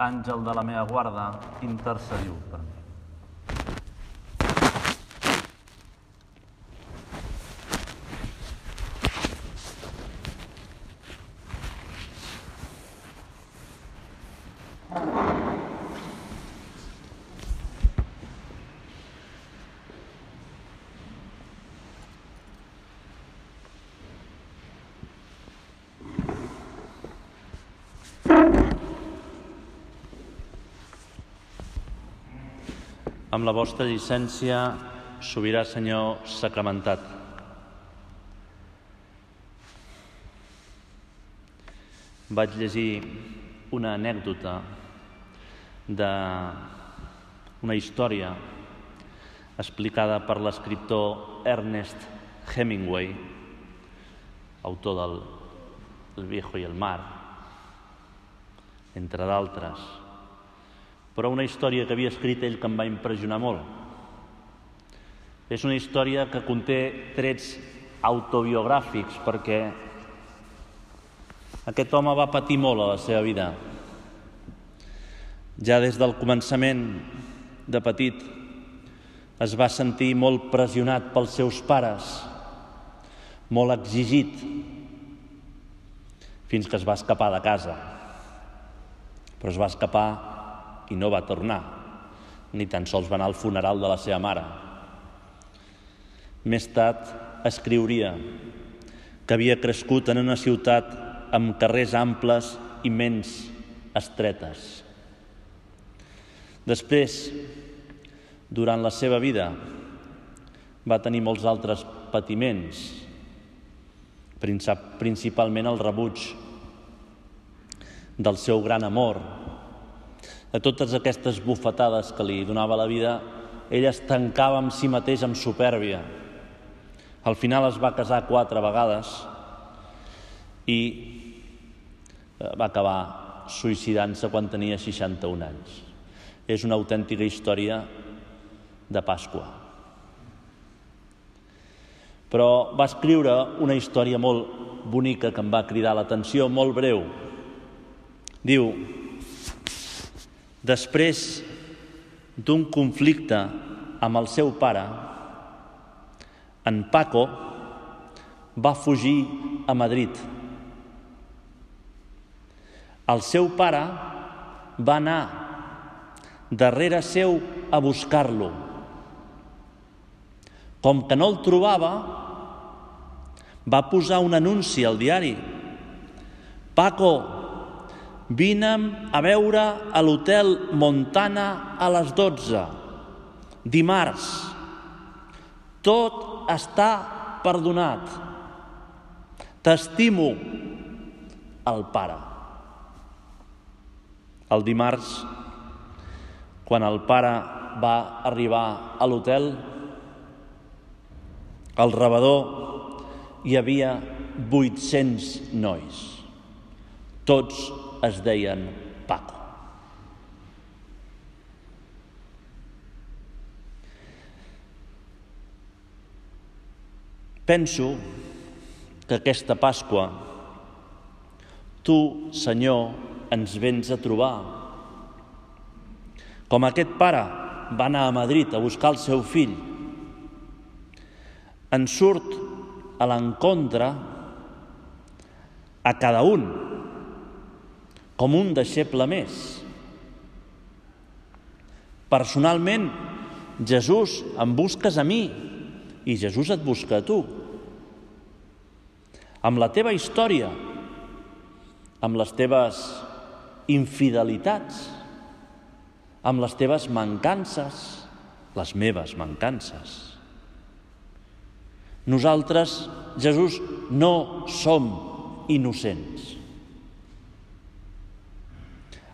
àngel de la meva guarda, intercediu per mi. Amb la vostra llicència, sobirà Senyor sacramentat. Vaig llegir una anècdota d'una història explicada per l'escriptor Ernest Hemingway, autor del El viejo i el mar, entre d'altres, però una història que havia escrit ell que em va impressionar molt. És una història que conté trets autobiogràfics perquè aquest home va patir molt a la seva vida. Ja des del començament de petit es va sentir molt pressionat pels seus pares, molt exigit, fins que es va escapar de casa. Però es va escapar i no va tornar, ni tan sols va anar al funeral de la seva mare. Més tard escriuria que havia crescut en una ciutat amb carrers amples i ments estretes. Després, durant la seva vida, va tenir molts altres patiments, principalment el rebuig del seu gran amor, de totes aquestes bufetades que li donava la vida, ell es tancava amb si mateix amb supèrbia. Al final es va casar quatre vegades i eh, va acabar suïcidant-se quan tenia 61 anys. És una autèntica història de Pasqua. Però va escriure una història molt bonica que em va cridar l'atenció, molt breu. Diu, Després d'un conflicte amb el seu pare, en Paco va fugir a Madrid. El seu pare va anar darrere seu a buscar-lo. Com que no el trobava, va posar un anunci al diari. Paco, Vine'm a veure a l'hotel Montana a les 12, dimarts. Tot està perdonat. T'estimo, el pare. El dimarts, quan el pare va arribar a l'hotel, al rebedor hi havia 800 nois, tots es deien Paco. Penso que aquesta Pasqua tu, Senyor, ens vens a trobar. Com aquest pare va anar a Madrid a buscar el seu fill, ens surt a l'encontre a cada un com un deixeble més. Personalment, Jesús em busques a mi i Jesús et busca a tu. Amb la teva història, amb les teves infidelitats, amb les teves mancances, les meves mancances. Nosaltres, Jesús, no som innocents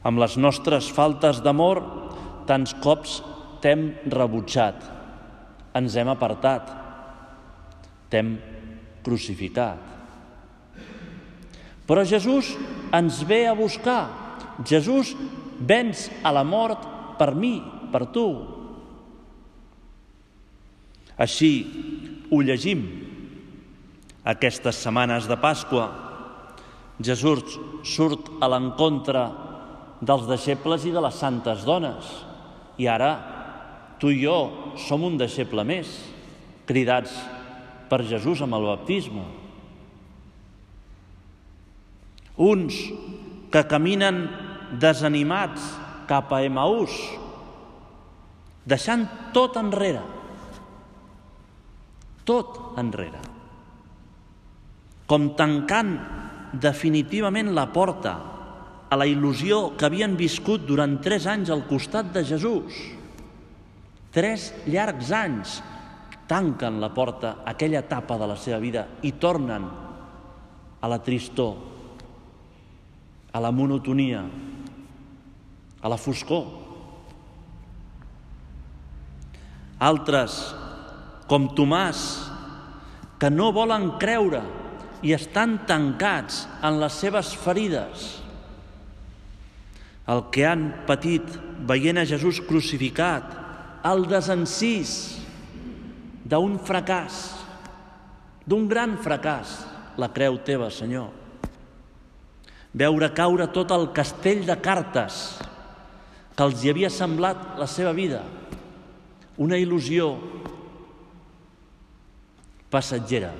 amb les nostres faltes d'amor, tants cops t'hem rebutjat, ens hem apartat, t'hem crucificat. Però Jesús ens ve a buscar. Jesús vens a la mort per mi, per tu. Així ho llegim aquestes setmanes de Pasqua. Jesús surt a l'encontre dels deixebles i de les santes dones. I ara tu i jo som un deixeble més, cridats per Jesús amb el baptisme. Uns que caminen desanimats cap a Emaús, deixant tot enrere, tot enrere, com tancant definitivament la porta a la il·lusió que havien viscut durant tres anys al costat de Jesús. Tres llargs anys tanquen la porta a aquella etapa de la seva vida i tornen a la tristor, a la monotonia, a la foscor. Altres, com Tomàs, que no volen creure i estan tancats en les seves ferides. El que han patit veient a Jesús crucificat, el desencís d'un fracàs, d'un gran fracàs, la creu teva, Senyor. Veure caure tot el castell de cartes que els hi havia semblat la seva vida, una il·lusió passatgera.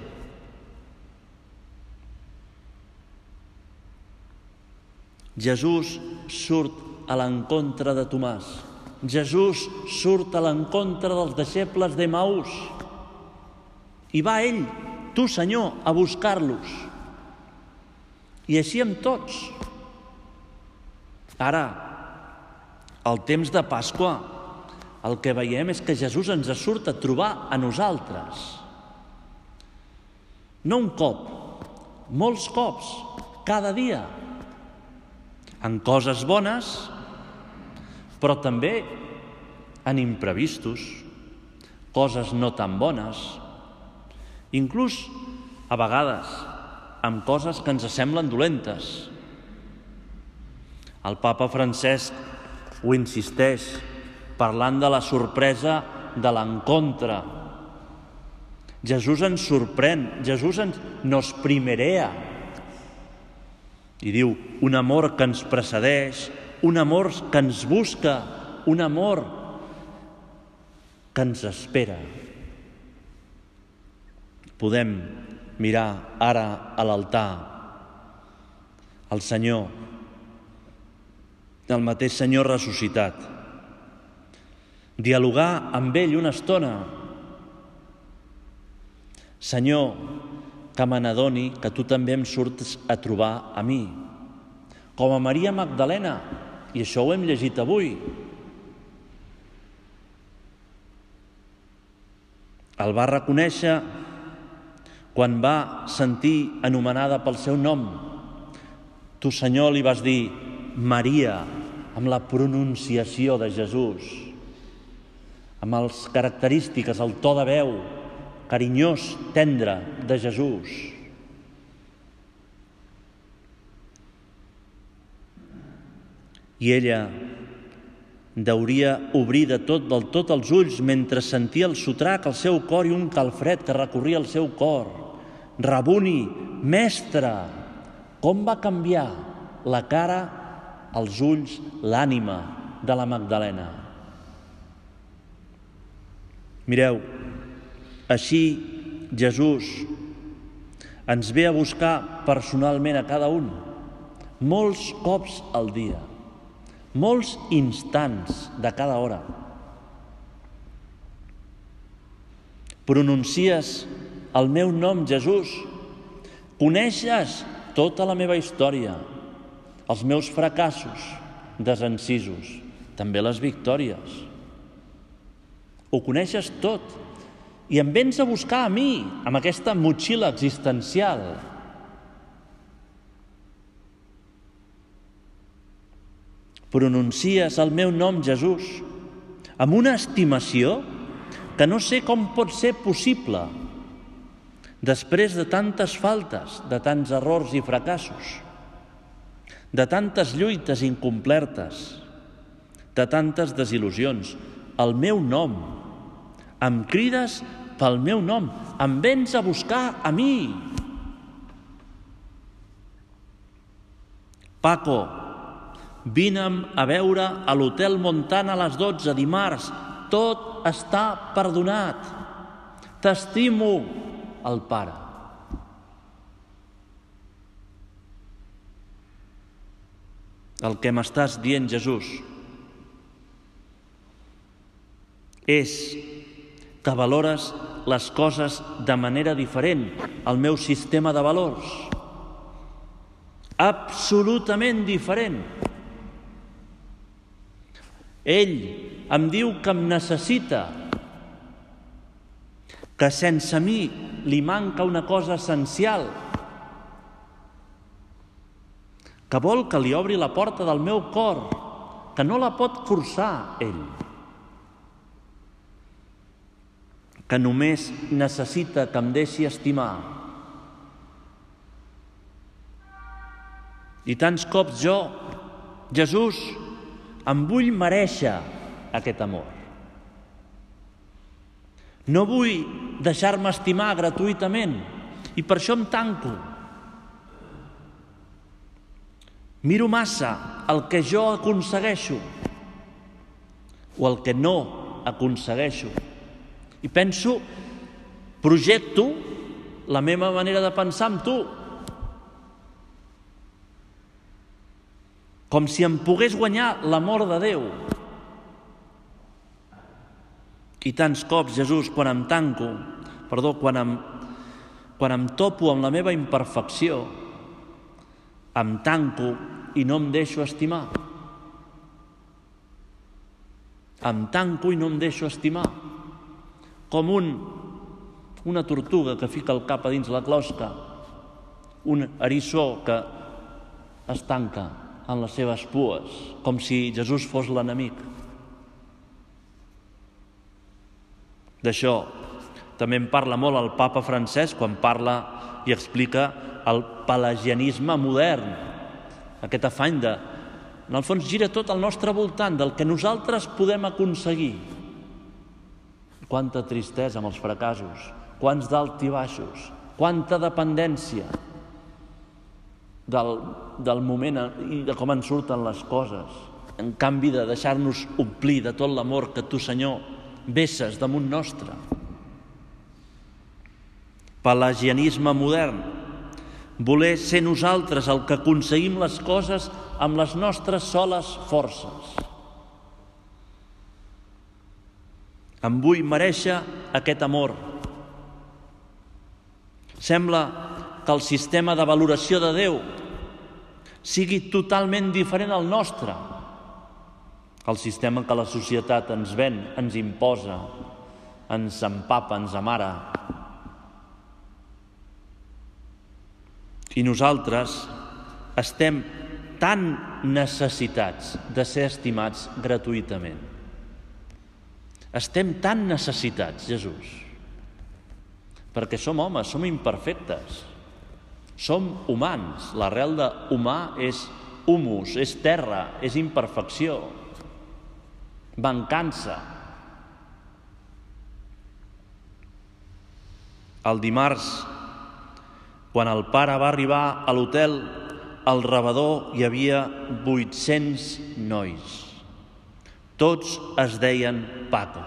Jesús surt a l'encontre de Tomàs. Jesús surt a l'encontre dels deixebles d'Emaús. I va ell, tu Senyor, a buscar-los. I així amb tots. Ara, al temps de Pasqua, el que veiem és que Jesús ens surt a trobar a nosaltres. No un cop, molts cops, cada dia, en coses bones, però també en imprevistos, coses no tan bones, inclús a vegades amb coses que ens semblen dolentes. El papa Francesc ho insisteix parlant de la sorpresa de l'encontre. Jesús ens sorprèn, Jesús ens nos primerea, i diu, un amor que ens precedeix, un amor que ens busca, un amor que ens espera. Podem mirar ara a l'altar el Senyor, el mateix Senyor ressuscitat, dialogar amb ell una estona. Senyor, que me n'adoni que tu també em surts a trobar a mi. Com a Maria Magdalena, i això ho hem llegit avui. El va reconèixer quan va sentir anomenada pel seu nom. Tu, Senyor, li vas dir Maria, amb la pronunciació de Jesús, amb les característiques, el to de veu, carinyós, tendre de Jesús. I ella deuria obrir de tot del tot els ulls mentre sentia el sotrac al seu cor i un calfred que recorria el seu cor. Rabuni, mestre, com va canviar la cara, els ulls, l'ànima de la Magdalena. Mireu, així, Jesús ens ve a buscar personalment a cada un, molts cops al dia, molts instants de cada hora. Pronuncies el meu nom, Jesús. Coneixes tota la meva història, els meus fracassos, desencisos, també les victòries. Ho coneixes tot i em vens a buscar a mi, amb aquesta motxilla existencial. Pronuncies el meu nom, Jesús, amb una estimació que no sé com pot ser possible després de tantes faltes, de tants errors i fracassos, de tantes lluites incomplertes, de tantes desil·lusions. El meu nom, em crides pel meu nom, em vens a buscar a mi. Paco, vine'm a veure a l'Hotel Montana a les 12 dimarts. Tot està perdonat. T'estimo, el Pare. El que m'estàs dient, Jesús, és que valores les coses de manera diferent al meu sistema de valors. Absolutament diferent. Ell em diu que em necessita, que sense mi li manca una cosa essencial, que vol que li obri la porta del meu cor, que no la pot forçar ell, que només necessita que em deixi estimar. I tants cops jo, Jesús, em vull mereixer aquest amor. No vull deixar-me estimar gratuïtament i per això em tanco. Miro massa el que jo aconsegueixo o el que no aconsegueixo. I penso, projecto la meva manera de pensar amb tu. Com si em pogués guanyar l'amor de Déu. I tants cops, Jesús, quan em tanco, perdó, quan em, quan em topo amb la meva imperfecció, em tanco i no em deixo estimar. Em tanco i no em deixo estimar. Com un, una tortuga que fica el cap a dins la closca, un eriçó que es tanca en les seves pues, com si Jesús fos l'enemic. D'això també en parla molt el papa francès quan parla i explica el pelagianisme modern, aquest afany de... En el fons gira tot al nostre voltant del que nosaltres podem aconseguir. Quanta tristesa amb els fracassos, quants d'alt i baixos, quanta dependència del, del moment i de com en surten les coses, en canvi de deixar-nos omplir de tot l'amor que tu, Senyor, vesses damunt nostre. Pelagianisme modern, voler ser nosaltres el que aconseguim les coses amb les nostres soles forces. Em vull mereixer aquest amor. Sembla que el sistema de valoració de Déu sigui totalment diferent al nostre el sistema que la societat ens ven, ens imposa, ens empapa, ens amara. I nosaltres estem tan necessitats de ser estimats gratuïtament. Estem tan necessitats, Jesús, perquè som homes, som imperfectes, som humans. L'arrel de humà és humus, és terra, és imperfecció mancança. El dimarts, quan el pare va arribar a l'hotel, al rebedor hi havia 800 nois. Tots es deien Paco.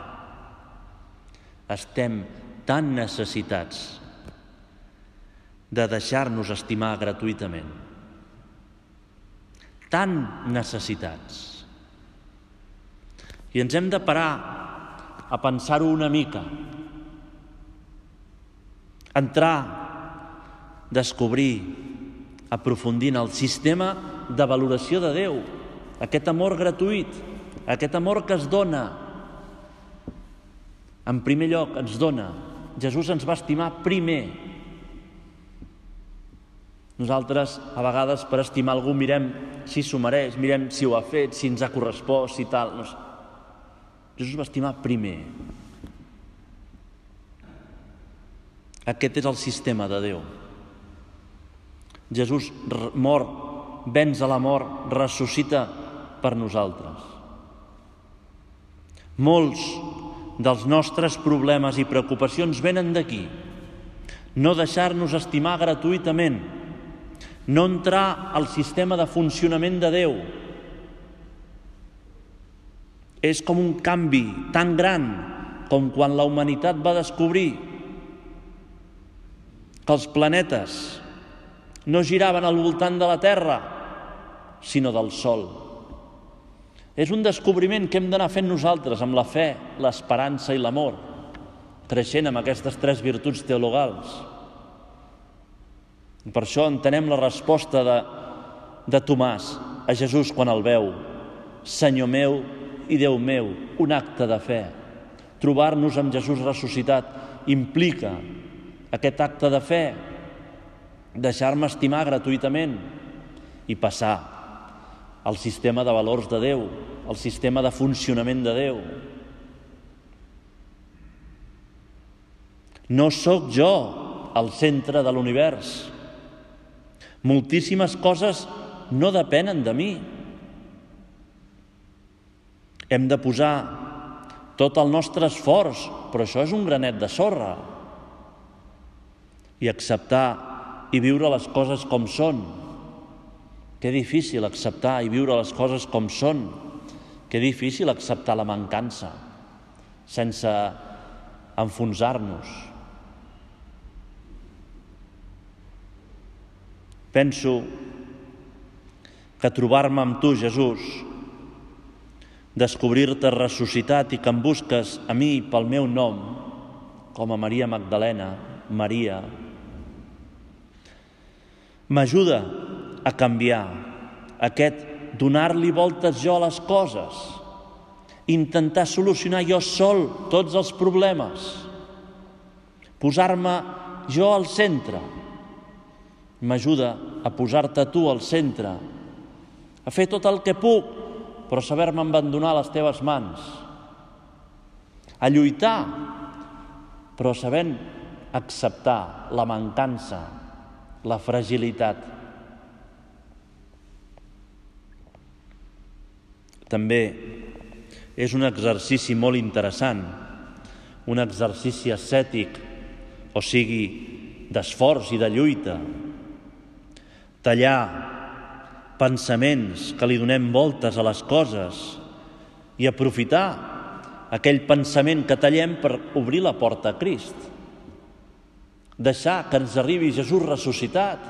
Estem tan necessitats de deixar-nos estimar gratuïtament. Tan necessitats. I ens hem de parar a pensar-ho una mica. Entrar, descobrir, aprofundir en el sistema de valoració de Déu, aquest amor gratuït, aquest amor que es dona. En primer lloc, ens dona. Jesús ens va estimar primer. Nosaltres, a vegades, per estimar algú, mirem si s'ho mereix, mirem si ho ha fet, si ens ha correspost, si tal. No. Jesús va estimar primer. Aquest és el sistema de Déu. Jesús mor, venç a la mort, ressuscita per nosaltres. Molts dels nostres problemes i preocupacions venen d'aquí. No deixar-nos estimar gratuïtament, no entrar al sistema de funcionament de Déu. És com un canvi tan gran com quan la humanitat va descobrir que els planetes no giraven al voltant de la Terra, sinó del Sol. És un descobriment que hem d'anar fent nosaltres amb la fe, l'esperança i l'amor, creixent amb aquestes tres virtuts teologals. I per això entenem la resposta de, de Tomàs a Jesús quan el veu. Senyor meu i Déu meu, un acte de fe. Trobar-nos amb Jesús ressuscitat implica aquest acte de fe, deixar-me estimar gratuïtament i passar al sistema de valors de Déu, al sistema de funcionament de Déu. No sóc jo el centre de l'univers. Moltíssimes coses no depenen de mi. Hem de posar tot el nostre esforç, però això és un granet de sorra. I acceptar i viure les coses com són, que difícil acceptar i viure les coses com són. Que difícil acceptar la mancança sense enfonsar-nos. Penso que trobar-me amb tu, Jesús, descobrir-te ressuscitat i que em busques a mi pel meu nom, com a Maria Magdalena, Maria, m'ajuda a canviar, aquest donar-li voltes jo a les coses, intentar solucionar jo sol tots els problemes, posar-me jo al centre, m'ajuda a posar-te tu al centre, a fer tot el que puc, però saber-me abandonar a les teves mans, a lluitar, però sabent acceptar la mancança, la fragilitat, també és un exercici molt interessant, un exercici ascètic, o sigui, d'esforç i de lluita. Tallar pensaments que li donem voltes a les coses i aprofitar aquell pensament que tallem per obrir la porta a Crist. Deixar que ens arribi Jesús ressuscitat.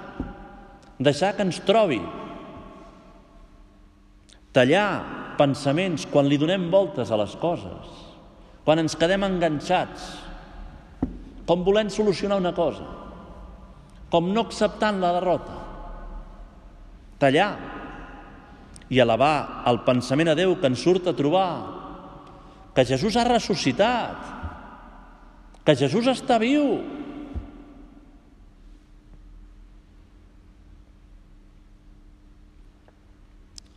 Deixar que ens trobi. Tallar pensaments, quan li donem voltes a les coses, quan ens quedem enganxats, com volem solucionar una cosa, com no acceptant la derrota. Tallar i elevar el pensament a Déu que ens surt a trobar, que Jesús ha ressuscitat, que Jesús està viu.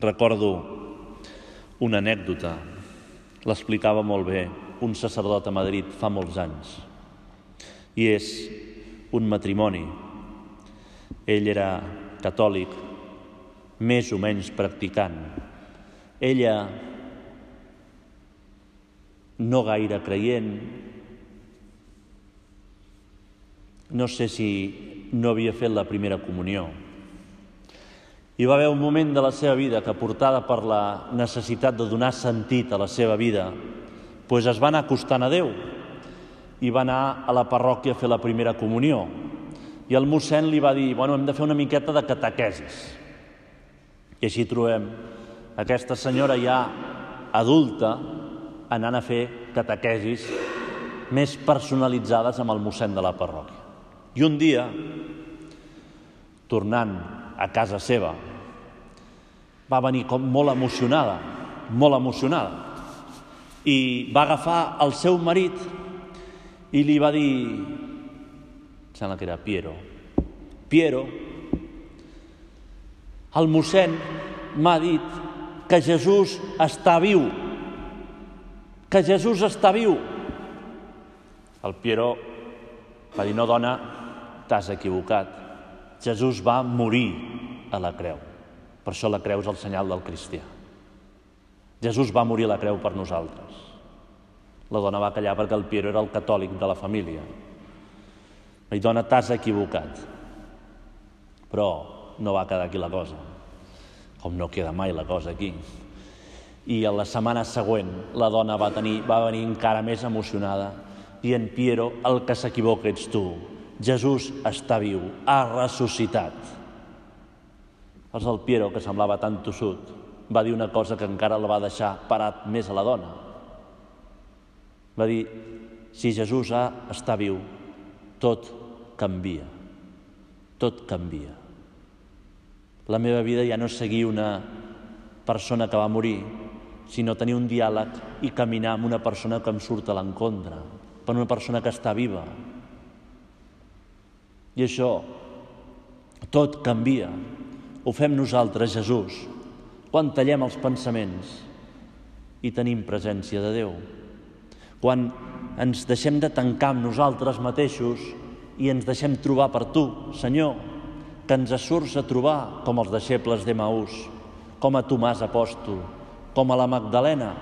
Recordo una anècdota. L'explicava molt bé un sacerdot a Madrid fa molts anys. I és un matrimoni. Ell era catòlic, més o menys practicant. Ella no gaire creient, no sé si no havia fet la primera comunió, hi va haver un moment de la seva vida que, portada per la necessitat de donar sentit a la seva vida, doncs es va anar acostant a Déu i va anar a la parròquia a fer la primera comunió. I el mossèn li va dir, bueno, hem de fer una miqueta de catequesis. I així trobem aquesta senyora ja adulta anant a fer catequesis més personalitzades amb el mossèn de la parròquia. I un dia, tornant a casa seva. Va venir com molt emocionada, molt emocionada. I va agafar el seu marit i li va dir, sembla que era Piero, Piero, el mossèn m'ha dit que Jesús està viu, que Jesús està viu. El Piero va dir, no dona, t'has equivocat. Jesús va morir a la creu. Per això la creu és el senyal del cristià. Jesús va morir a la creu per nosaltres. La dona va callar perquè el Piero era el catòlic de la família. I dona, t'has equivocat. Però no va quedar aquí la cosa, com no queda mai la cosa aquí. I a la setmana següent la dona va, tenir, va venir encara més emocionada dient, Piero, el que s'equivoca ets tu. Jesús està viu, ha ressuscitat. Els del Piero, que semblava tan tossut, va dir una cosa que encara la va deixar parat més a la dona. Va dir, si Jesús ha, està viu, tot canvia. Tot canvia. La meva vida ja no és seguir una persona que va morir, sinó tenir un diàleg i caminar amb una persona que em surt a l'encontre, per una persona que està viva. I això, tot canvia. Ho fem nosaltres, Jesús, quan tallem els pensaments i tenim presència de Déu. Quan ens deixem de tancar amb nosaltres mateixos i ens deixem trobar per tu, Senyor, que ens surts a trobar com els deixebles d'Emaús, com a Tomàs apòstol, com a la Magdalena.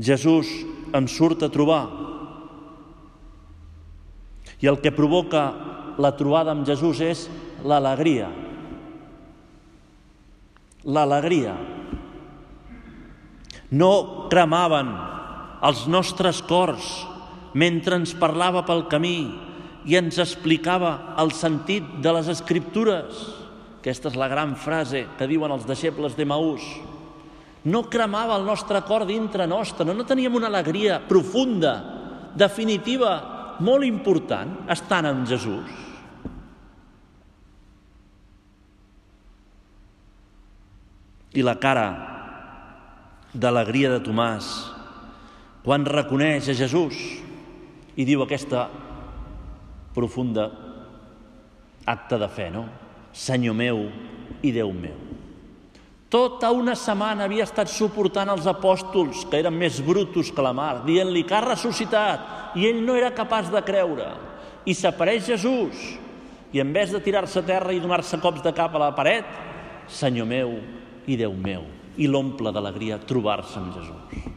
Jesús ens surt a trobar i el que provoca la trobada amb Jesús és l'alegria. L'alegria. No cremaven els nostres cors mentre ens parlava pel camí i ens explicava el sentit de les escriptures. Aquesta és la gran frase que diuen els deixebles de Maús. No cremava el nostre cor dintre nostre, no, no teníem una alegria profunda, definitiva, molt important, estant amb Jesús. I la cara d'alegria de Tomàs quan reconeix a Jesús i diu aquesta profunda acte de fe, no? Senyor meu i Déu meu. Tota una setmana havia estat suportant els apòstols, que eren més brutos que la mar, dient-li que ha ressuscitat, i ell no era capaç de creure. I s'apareix Jesús, i en vez de tirar-se a terra i donar-se cops de cap a la paret, Senyor meu i Déu meu, i l'omple d'alegria trobar-se amb Jesús.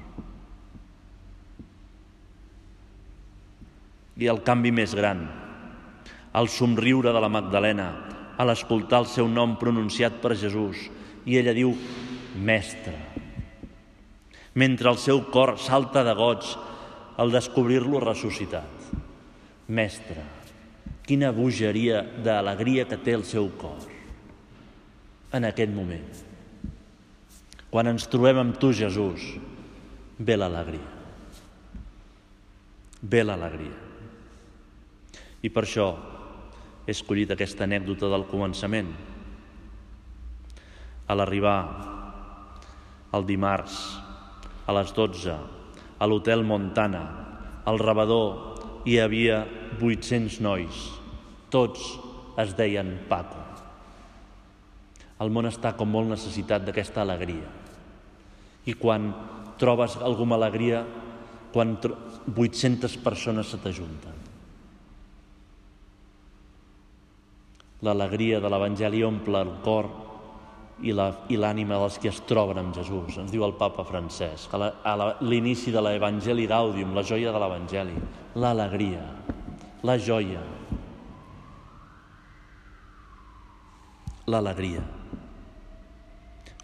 I el canvi més gran, el somriure de la Magdalena a l'escoltar el seu nom pronunciat per Jesús i ella diu, mestre. Mentre el seu cor salta de goig al descobrir-lo ressuscitat. Mestre, quina bogeria d'alegria que té el seu cor en aquest moment. Quan ens trobem amb tu, Jesús, ve l'alegria. Ve l'alegria. I per això he escollit aquesta anècdota del començament. A l'arribar el dimarts a les 12 a l'hotel Montana, al rebedor hi havia 800 nois. Tots es deien Paco. El món està com molt necessitat d'aquesta alegria. I quan trobes alguna alegria, quan 800 persones se t'ajunten. L'alegria de l'Evangeli omple el cor i l'ànima dels que es troben amb Jesús. Ens diu el papa Francesc, a l'inici de l'Evangeli d'Àudium, la joia de l'Evangeli, l'alegria, la joia, l'alegria.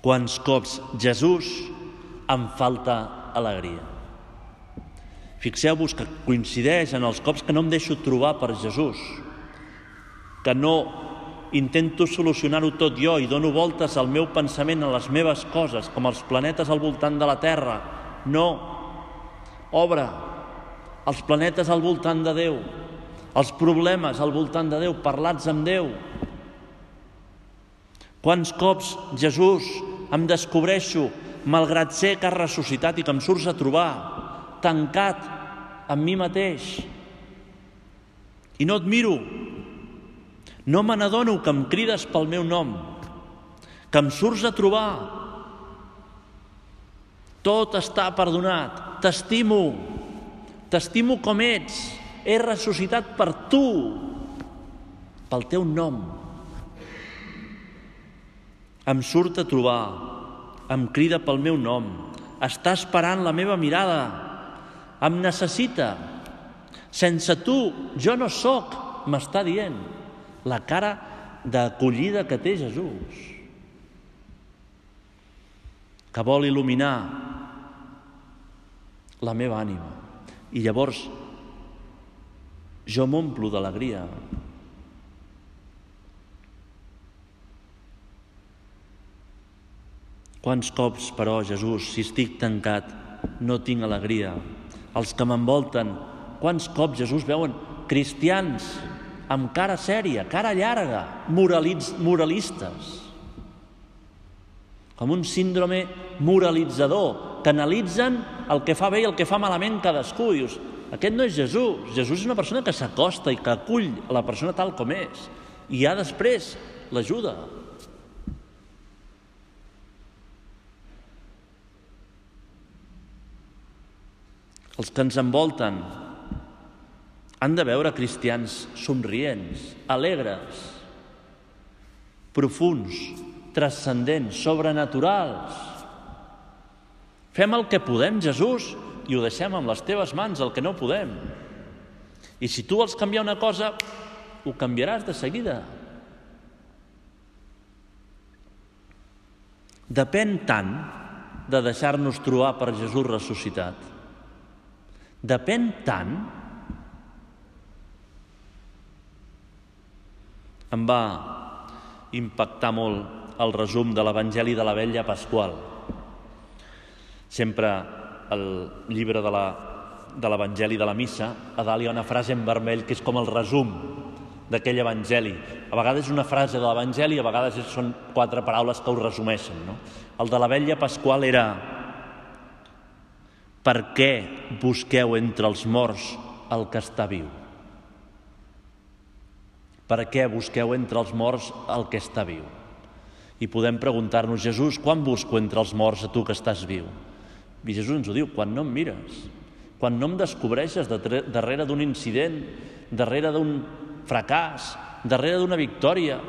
Quants cops Jesús em falta alegria. Fixeu-vos que coincideix en els cops que no em deixo trobar per Jesús, que no intento solucionar-ho tot jo i dono voltes al meu pensament a les meves coses, com els planetes al voltant de la Terra. No. Obre els planetes al voltant de Déu, els problemes al voltant de Déu, parlats amb Déu. Quants cops, Jesús, em descobreixo, malgrat ser que has ressuscitat i que em surts a trobar, tancat amb mi mateix. I no et miro, no me n'adono que em crides pel meu nom, que em surts a trobar. Tot està perdonat. T'estimo. T'estimo com ets. He ressuscitat per tu, pel teu nom. Em surt a trobar, em crida pel meu nom, està esperant la meva mirada, em necessita. Sense tu jo no sóc, m'està dient. La cara d'acollida que té Jesús, que vol il·luminar la meva ànima. I llavors jo m'omplo d'alegria. Quants cops, però, Jesús, si estic tancat, no tinc alegria. Els que m'envolten, quants cops, Jesús, veuen cristians amb cara sèria, cara llarga, moralistes, com un síndrome moralitzador, que analitzen el que fa bé i el que fa malament cadascú. I dius, aquest no és Jesús. Jesús és una persona que s'acosta i que acull la persona tal com és. I ja després l'ajuda. Els que ens envolten han de veure cristians somrients, alegres, profuns, transcendents, sobrenaturals. Fem el que podem, Jesús, i ho deixem amb les teves mans, el que no podem. I si tu vols canviar una cosa, ho canviaràs de seguida. Depèn tant de deixar-nos trobar per Jesús ressuscitat. Depèn tant em va impactar molt el resum de l'Evangeli de la Vella Pasqual. Sempre el llibre de la de l'Evangeli de la Missa, a dalt hi ha una frase en vermell que és com el resum d'aquell Evangeli. A vegades és una frase de l'Evangeli, a vegades són quatre paraules que ho resumeixen. No? El de la vella Pasqual era per què busqueu entre els morts el que està viu? Per què busqueu entre els morts el que està viu? I podem preguntar-nos, Jesús, quan busco entre els morts a tu que estàs viu? I Jesús ens ho diu, quan no em mires, quan no em descobreixes darrere d'un incident, darrere d'un fracàs, darrere d'una victòria,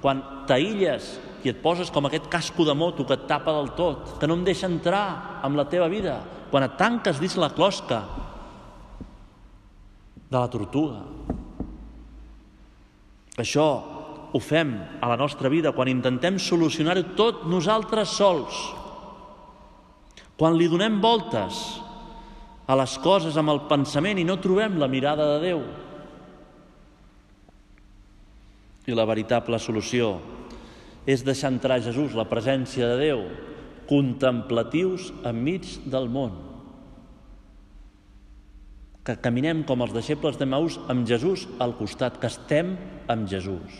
quan t'aïlles i et poses com aquest casco de moto que et tapa del tot, que no em deixa entrar amb la teva vida, quan et tanques dins la closca de la tortuga. Això ho fem a la nostra vida quan intentem solucionar-ho tot nosaltres sols, quan li donem voltes a les coses amb el pensament i no trobem la mirada de Déu. I la veritable solució és deixar entrar Jesús, la presència de Déu, contemplatius enmig del món. Que caminem com els deixebles de Maús amb Jesús al costat, que estem amb Jesús.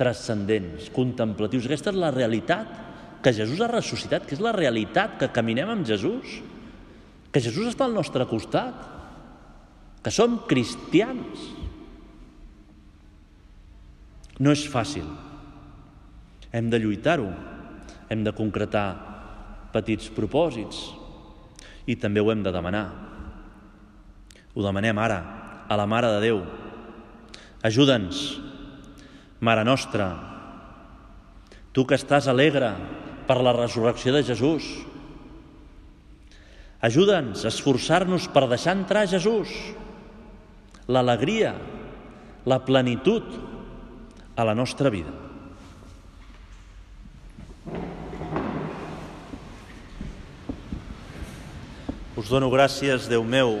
Transcendents, contemplatius. Aquesta és la realitat que Jesús ha ressuscitat, que és la realitat, que caminem amb Jesús, que Jesús està al nostre costat, que som cristians. No és fàcil. Hem de lluitar-ho, hem de concretar petits propòsits i també ho hem de demanar. Ho demanem ara, a la Mare de Déu. Ajuda'ns, Mare nostra, tu que estàs alegre per la resurrecció de Jesús. Ajuda'ns a esforçar-nos per deixar entrar Jesús, l'alegria, la plenitud a la nostra vida. Us dono gràcies, Déu meu,